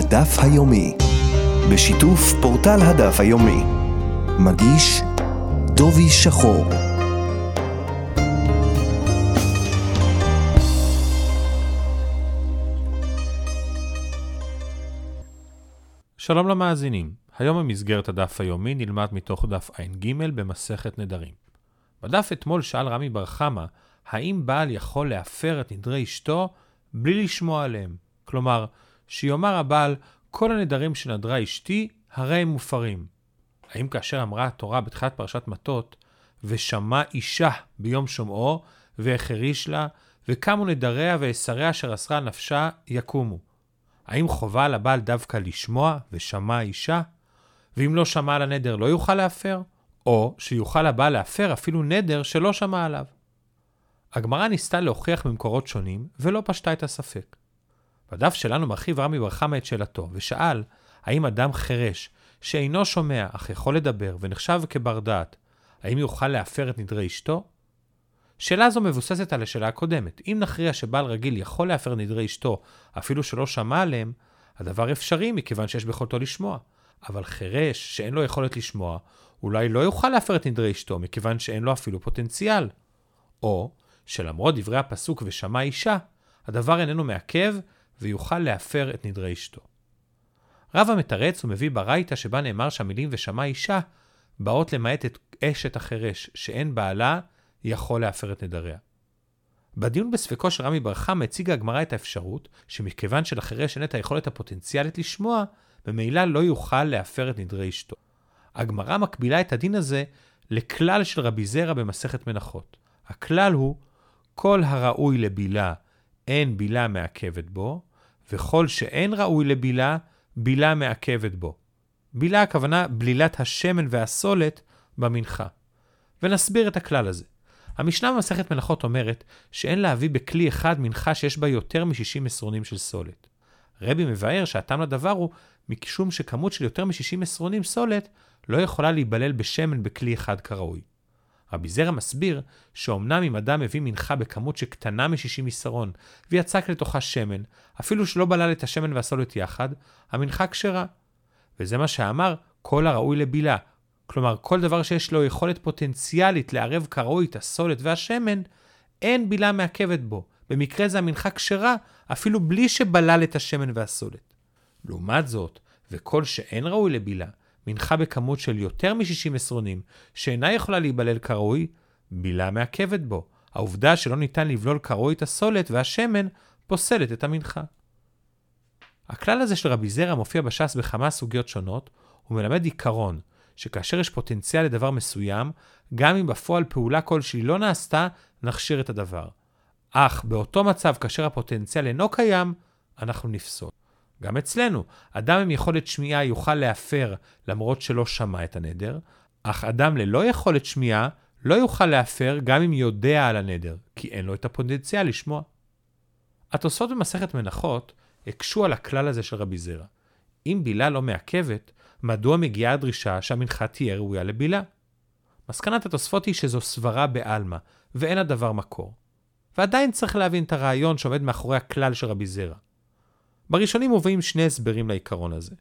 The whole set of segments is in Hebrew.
הדף היומי, בשיתוף פורטל הדף היומי. מגיש דובי שחור. שלום למאזינים, היום במסגרת הדף היומי נלמד מתוך דף ע"ג במסכת נדרים. בדף אתמול שאל רמי בר חמא, האם בעל יכול להפר את נדרי אשתו בלי לשמוע עליהם? כלומר, שיאמר הבעל, כל הנדרים שנדרה אשתי, הרי הם מופרים. האם כאשר אמרה התורה בתחילת פרשת מטות, ושמע אישה ביום שומעו, והחריש לה, וקמו נדריה ואסריה אשר אסרה נפשה, יקומו. האם חובה על הבעל דווקא לשמוע ושמע אישה? ואם לא שמע על הנדר לא יוכל להפר? או שיוכל הבעל להפר אפילו נדר שלא שמע עליו. הגמרא ניסתה להוכיח ממקורות שונים, ולא פשטה את הספק. בדף שלנו מרחיב רמי בר חמא את שאלתו, ושאל, האם אדם חירש, שאינו שומע, אך יכול לדבר, ונחשב כבר דעת, האם יוכל להפר את נדרי אשתו? שאלה זו מבוססת על השאלה הקודמת. אם נכריע שבעל רגיל יכול להפר נדרי אשתו, אפילו שלא שמע עליהם, הדבר אפשרי מכיוון שיש ביכולתו לשמוע. אבל חירש, שאין לו יכולת לשמוע, אולי לא יוכל להפר את נדרי אשתו, מכיוון שאין לו אפילו פוטנציאל. או שלמרות דברי הפסוק ושמע אישה, הדבר איננו מעכב ויוכל להפר את נדרי אשתו. רב המתרץ ומביא ברייתא שבה נאמר שהמילים ושמע אישה באות למעט את אשת החירש, שאין בעלה יכול להפר את נדריה. בדיון בספקו של רמי בר הציגה הגמרא את האפשרות שמכיוון שלחירש אין את היכולת הפוטנציאלית לשמוע, ממילא לא יוכל להפר את נדרי אשתו. הגמרא מקבילה את הדין הזה לכלל של רבי זרע במסכת מנחות. הכלל הוא, כל הראוי לבילה, אין בילה מעכבת בו, וכל שאין ראוי לבילה, בילה מעכבת בו. בילה הכוונה בלילת השמן והסולת במנחה. ונסביר את הכלל הזה. המשנה במסכת מלאכות אומרת שאין להביא בכלי אחד מנחה שיש בה יותר מ-60 עשרונים של סולת. רבי מבאר שהטעם לדבר הוא משום שכמות של יותר מ-60 עשרונים סולת לא יכולה להיבלל בשמן בכלי אחד כראוי. רבי זרע מסביר שאומנם אם אדם מביא מנחה בכמות שקטנה מ-60 עשרון ויצק לתוכה שמן, אפילו שלא בלל את השמן והסולת יחד, המנחה כשרה. וזה מה שאמר כל הראוי לבילה. כלומר, כל דבר שיש לו יכולת פוטנציאלית לערב כראוי את הסולת והשמן, אין בילה מעכבת בו. במקרה זה המנחה כשרה, אפילו בלי שבלל את השמן והסולת. לעומת זאת, וכל שאין ראוי לבילה, מנחה בכמות של יותר מ-60 עשרונים, שאינה יכולה להיבלל כראוי, בילה מעכבת בו. העובדה שלא ניתן לבלול כראוי את הסולת והשמן, פוסלת את המנחה. הכלל הזה של רבי זרע מופיע בש"ס בכמה סוגיות שונות, ומלמד עיקרון, שכאשר יש פוטנציאל לדבר מסוים, גם אם בפועל פעולה כלשהי לא נעשתה, נכשיר את הדבר. אך באותו מצב, כאשר הפוטנציאל אינו קיים, אנחנו נפסול. גם אצלנו, אדם עם יכולת שמיעה יוכל להפר למרות שלא שמע את הנדר, אך אדם ללא יכולת שמיעה לא יוכל להפר גם אם יודע על הנדר, כי אין לו את הפוטנציאל לשמוע. התוספות במסכת מנחות הקשו על הכלל הזה של רבי זרע. אם בילה לא מעכבת, מדוע מגיעה הדרישה שהמנחה תהיה ראויה לבילה? מסקנת התוספות היא שזו סברה בעלמא, ואין הדבר מקור. ועדיין צריך להבין את הרעיון שעומד מאחורי הכלל של רבי זרע. בראשונים מובאים שני הסברים לעיקרון הזה.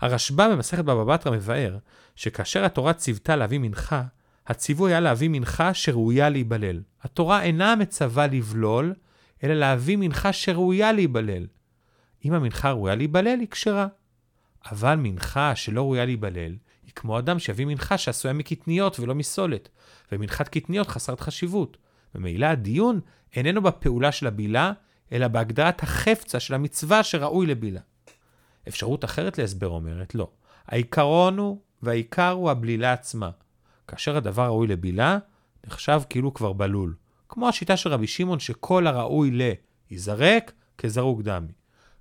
הרשב"א במסכת בבא בתרא מבאר שכאשר התורה ציוותה להביא מנחה, הציווי היה להביא מנחה שראויה להיבלל. התורה אינה מצווה לבלול, אלא להביא מנחה שראויה להיבלל. אם המנחה ראויה להיבלל, היא כשרה. אבל מנחה שלא ראויה להיבלל, היא כמו אדם שיביא מנחה שעשויה מקטניות ולא מסולת, ומנחת קטניות חסרת חשיבות. ממילא הדיון איננו בפעולה של הבילה, אלא בהגדרת החפצה של המצווה שראוי לבילה. אפשרות אחרת להסבר אומרת לא. העיקרון הוא, והעיקר הוא הבלילה עצמה. כאשר הדבר ראוי לבילה, נחשב כאילו כבר בלול. כמו השיטה של רבי שמעון שכל הראוי ל... ייזרק כזרוק דמי.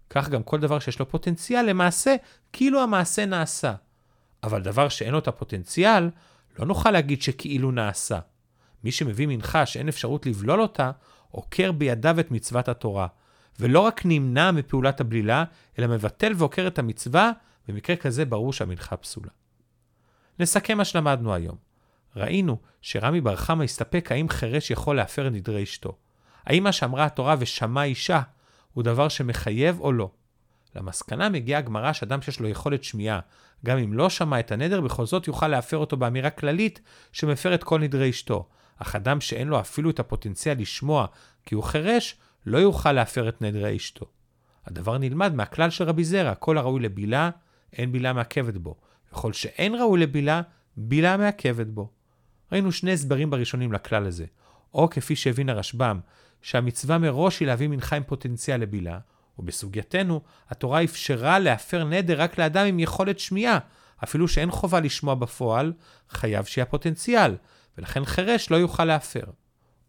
כך גם כל דבר שיש לו פוטנציאל, למעשה, כאילו המעשה נעשה. אבל דבר שאין לו את הפוטנציאל, לא נוכל להגיד שכאילו נעשה. מי שמביא מנחה שאין אפשרות לבלול אותה, עוקר בידיו את מצוות התורה, ולא רק נמנע מפעולת הבלילה, אלא מבטל ועוקר את המצווה, במקרה כזה ברור שהמנחה פסולה. נסכם מה שלמדנו היום. ראינו שרמי בר חמא הסתפק האם חירש יכול להפר נדרי אשתו. האם מה שאמרה התורה ושמע אישה הוא דבר שמחייב או לא. למסקנה מגיעה הגמרא שאדם שיש לו יכולת שמיעה, גם אם לא שמע את הנדר, בכל זאת יוכל להפר אותו באמירה כללית שמפר את כל נדרי אשתו. אך אדם שאין לו אפילו את הפוטנציאל לשמוע כי הוא חירש, לא יוכל להפר את נדרי אשתו. הדבר נלמד מהכלל של רבי זרע, כל הראוי לבילה, אין בילה מעכבת בו. וכל שאין ראוי לבילה, בילה מעכבת בו. ראינו שני הסברים בראשונים לכלל הזה. או כפי שהבין הרשב"ם, שהמצווה מראש היא להביא מנחה עם פוטנציאל לבילה, ובסוגייתנו, התורה אפשרה להפר נדר רק לאדם עם יכולת שמיעה, אפילו שאין חובה לשמוע בפועל, חייב שיהיה פוטנציאל, ולכן חירש לא יוכל להפר.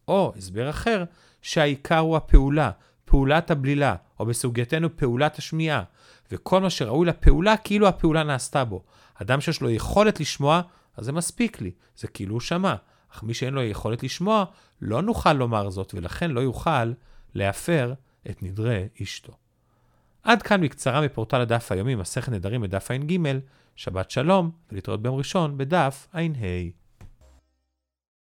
או הסבר אחר, שהעיקר הוא הפעולה, פעולת הבלילה, או בסוגייתנו פעולת השמיעה, וכל מה שראוי לפעולה כאילו הפעולה נעשתה בו. אדם שיש לו יכולת לשמוע, אז זה מספיק לי, זה כאילו הוא שמע. אך מי שאין לו יכולת לשמוע, לא נוכל לומר זאת, ולכן לא יוכל להפר את נדרי אשתו. עד כאן בקצרה מפורטל הדף היומי, מסכת נדרים בדף ע"ג, שבת שלום, ולהתראות ביום ראשון בדף ע"ה.